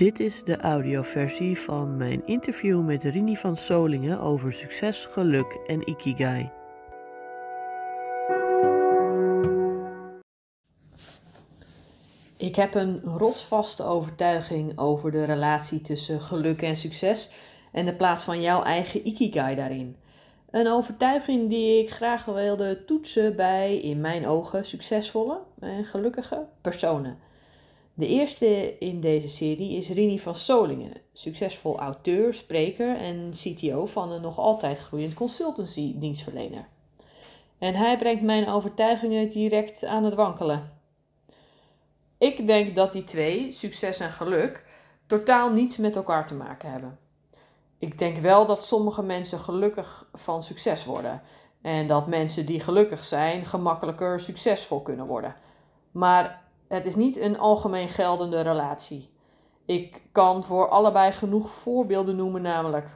Dit is de audioversie van mijn interview met Rini van Solingen over succes, geluk en ikigai. Ik heb een rotsvaste overtuiging over de relatie tussen geluk en succes en de plaats van jouw eigen ikigai daarin. Een overtuiging die ik graag wilde toetsen bij, in mijn ogen, succesvolle en gelukkige personen. De eerste in deze serie is Rini van Solingen, succesvol auteur, spreker en CTO van een nog altijd groeiend consultancy-dienstverlener. En hij brengt mijn overtuigingen direct aan het wankelen. Ik denk dat die twee, succes en geluk, totaal niets met elkaar te maken hebben. Ik denk wel dat sommige mensen gelukkig van succes worden en dat mensen die gelukkig zijn gemakkelijker succesvol kunnen worden. Maar het is niet een algemeen geldende relatie. Ik kan voor allebei genoeg voorbeelden noemen, namelijk.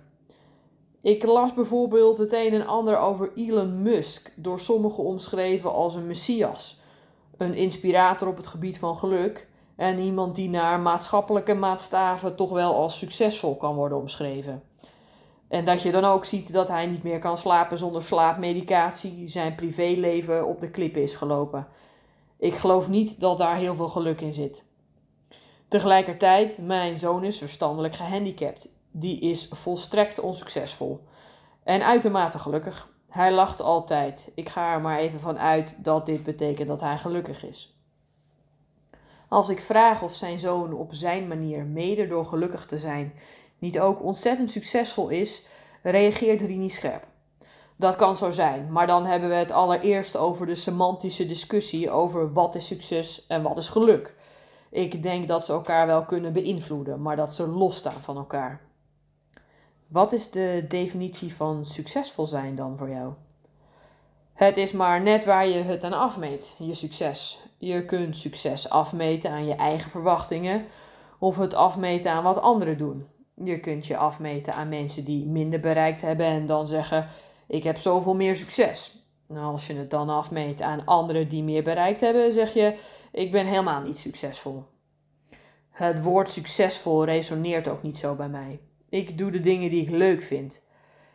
Ik las bijvoorbeeld het een en ander over Elon Musk, door sommigen omschreven als een messias, een inspirator op het gebied van geluk en iemand die naar maatschappelijke maatstaven toch wel als succesvol kan worden omschreven. En dat je dan ook ziet dat hij niet meer kan slapen zonder slaapmedicatie, zijn privéleven op de klippen is gelopen. Ik geloof niet dat daar heel veel geluk in zit. Tegelijkertijd, mijn zoon is verstandelijk gehandicapt. Die is volstrekt onsuccesvol. En uitermate gelukkig. Hij lacht altijd. Ik ga er maar even van uit dat dit betekent dat hij gelukkig is. Als ik vraag of zijn zoon op zijn manier, mede door gelukkig te zijn, niet ook ontzettend succesvol is, reageert Rini scherp. Dat kan zo zijn, maar dan hebben we het allereerst over de semantische discussie over wat is succes en wat is geluk. Ik denk dat ze elkaar wel kunnen beïnvloeden, maar dat ze losstaan van elkaar. Wat is de definitie van succesvol zijn dan voor jou? Het is maar net waar je het aan afmeet, je succes. Je kunt succes afmeten aan je eigen verwachtingen of het afmeten aan wat anderen doen. Je kunt je afmeten aan mensen die minder bereikt hebben en dan zeggen: Ik heb zoveel meer succes. Nou, als je het dan afmeet aan anderen die meer bereikt hebben, zeg je: Ik ben helemaal niet succesvol. Het woord succesvol resoneert ook niet zo bij mij. Ik doe de dingen die ik leuk vind.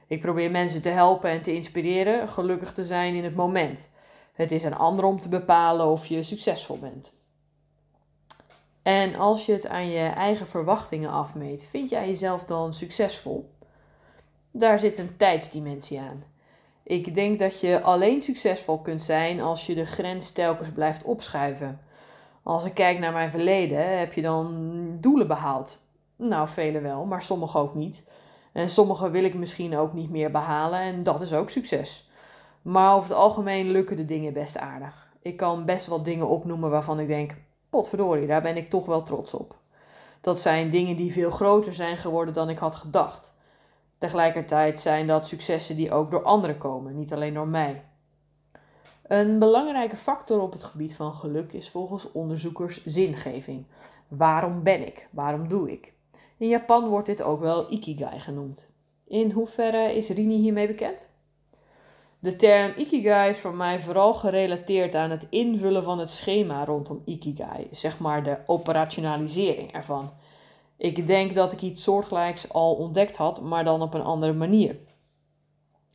Ik probeer mensen te helpen en te inspireren gelukkig te zijn in het moment. Het is aan anderen om te bepalen of je succesvol bent. En als je het aan je eigen verwachtingen afmeet, vind jij jezelf dan succesvol? Daar zit een tijdsdimensie aan. Ik denk dat je alleen succesvol kunt zijn als je de grens telkens blijft opschuiven. Als ik kijk naar mijn verleden, heb je dan doelen behaald? Nou, vele wel, maar sommige ook niet. En sommige wil ik misschien ook niet meer behalen en dat is ook succes. Maar over het algemeen lukken de dingen best aardig. Ik kan best wel dingen opnoemen waarvan ik denk: potverdorie, daar ben ik toch wel trots op. Dat zijn dingen die veel groter zijn geworden dan ik had gedacht. Tegelijkertijd zijn dat successen die ook door anderen komen, niet alleen door mij. Een belangrijke factor op het gebied van geluk is volgens onderzoekers zingeving. Waarom ben ik? Waarom doe ik? In Japan wordt dit ook wel ikigai genoemd. In hoeverre is Rini hiermee bekend? De term ikigai is voor mij vooral gerelateerd aan het invullen van het schema rondom ikigai, zeg maar de operationalisering ervan. Ik denk dat ik iets soortgelijks al ontdekt had, maar dan op een andere manier.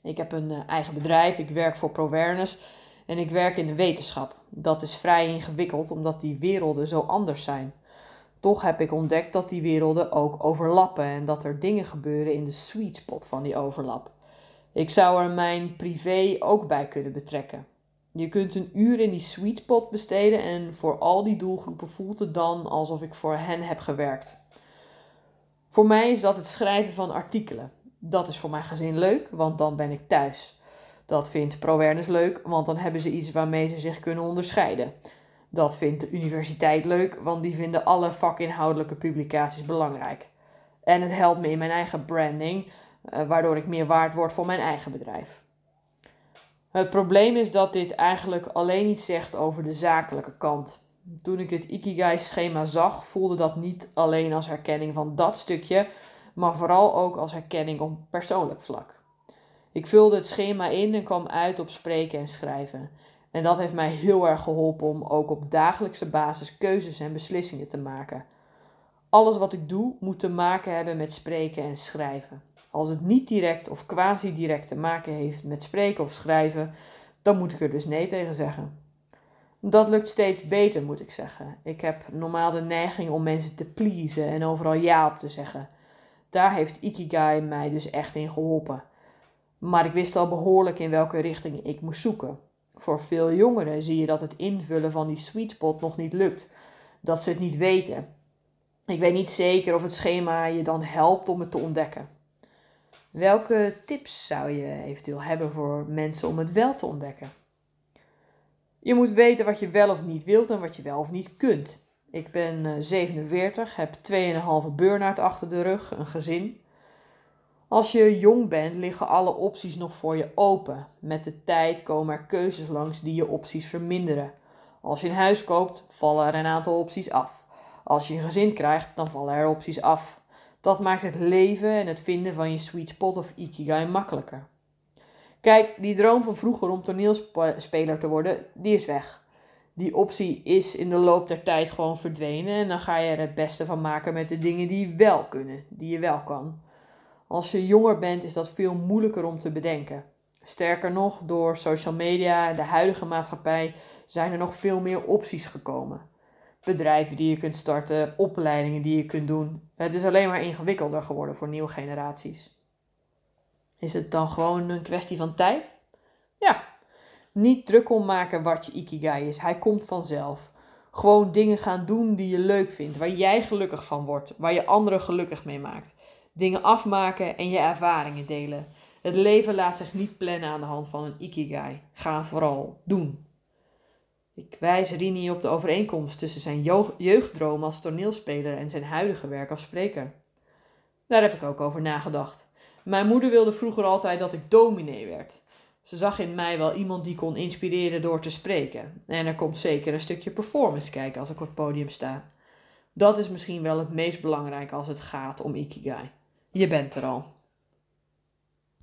Ik heb een eh, eigen bedrijf, ik werk voor ProWareness en ik werk in de wetenschap. Dat is vrij ingewikkeld omdat die werelden zo anders zijn. Toch heb ik ontdekt dat die werelden ook overlappen en dat er dingen gebeuren in de sweet spot van die overlap. Ik zou er mijn privé ook bij kunnen betrekken. Je kunt een uur in die sweet spot besteden en voor al die doelgroepen voelt het dan alsof ik voor hen heb gewerkt. Voor mij is dat het schrijven van artikelen. Dat is voor mijn gezin leuk, want dan ben ik thuis. Dat vindt ProWerners leuk, want dan hebben ze iets waarmee ze zich kunnen onderscheiden. Dat vindt de universiteit leuk, want die vinden alle vakinhoudelijke publicaties belangrijk. En het helpt me in mijn eigen branding, eh, waardoor ik meer waard word voor mijn eigen bedrijf. Het probleem is dat dit eigenlijk alleen iets zegt over de zakelijke kant. Toen ik het Ikigai-schema zag, voelde dat niet alleen als herkenning van dat stukje, maar vooral ook als herkenning op persoonlijk vlak. Ik vulde het schema in en kwam uit op spreken en schrijven. En dat heeft mij heel erg geholpen om ook op dagelijkse basis keuzes en beslissingen te maken. Alles wat ik doe moet te maken hebben met spreken en schrijven. Als het niet direct of quasi direct te maken heeft met spreken of schrijven, dan moet ik er dus nee tegen zeggen. Dat lukt steeds beter, moet ik zeggen. Ik heb normaal de neiging om mensen te pleasen en overal ja op te zeggen. Daar heeft Ikigai mij dus echt in geholpen. Maar ik wist al behoorlijk in welke richting ik moest zoeken. Voor veel jongeren zie je dat het invullen van die sweet spot nog niet lukt. Dat ze het niet weten. Ik weet niet zeker of het schema je dan helpt om het te ontdekken. Welke tips zou je eventueel hebben voor mensen om het wel te ontdekken? Je moet weten wat je wel of niet wilt en wat je wel of niet kunt. Ik ben 47, heb 2,5 burn-out achter de rug, een gezin. Als je jong bent, liggen alle opties nog voor je open. Met de tijd komen er keuzes langs die je opties verminderen. Als je een huis koopt, vallen er een aantal opties af. Als je een gezin krijgt, dan vallen er opties af. Dat maakt het leven en het vinden van je sweet spot of ikigai makkelijker. Kijk, die droom van vroeger om toneelspeler te worden, die is weg. Die optie is in de loop der tijd gewoon verdwenen en dan ga je er het beste van maken met de dingen die wel kunnen, die je wel kan. Als je jonger bent is dat veel moeilijker om te bedenken. Sterker nog, door social media en de huidige maatschappij zijn er nog veel meer opties gekomen. Bedrijven die je kunt starten, opleidingen die je kunt doen. Het is alleen maar ingewikkelder geworden voor nieuwe generaties. Is het dan gewoon een kwestie van tijd? Ja, niet druk om maken wat je ikigai is. Hij komt vanzelf. Gewoon dingen gaan doen die je leuk vindt, waar jij gelukkig van wordt, waar je anderen gelukkig mee maakt. Dingen afmaken en je ervaringen delen. Het leven laat zich niet plannen aan de hand van een ikigai. Ga vooral doen. Ik wijs Rini op de overeenkomst tussen zijn jeugddroom als toneelspeler en zijn huidige werk als spreker. Daar heb ik ook over nagedacht. Mijn moeder wilde vroeger altijd dat ik dominee werd. Ze zag in mij wel iemand die kon inspireren door te spreken. En er komt zeker een stukje performance kijken als ik op het podium sta. Dat is misschien wel het meest belangrijke als het gaat om Ikigai. Je bent er al.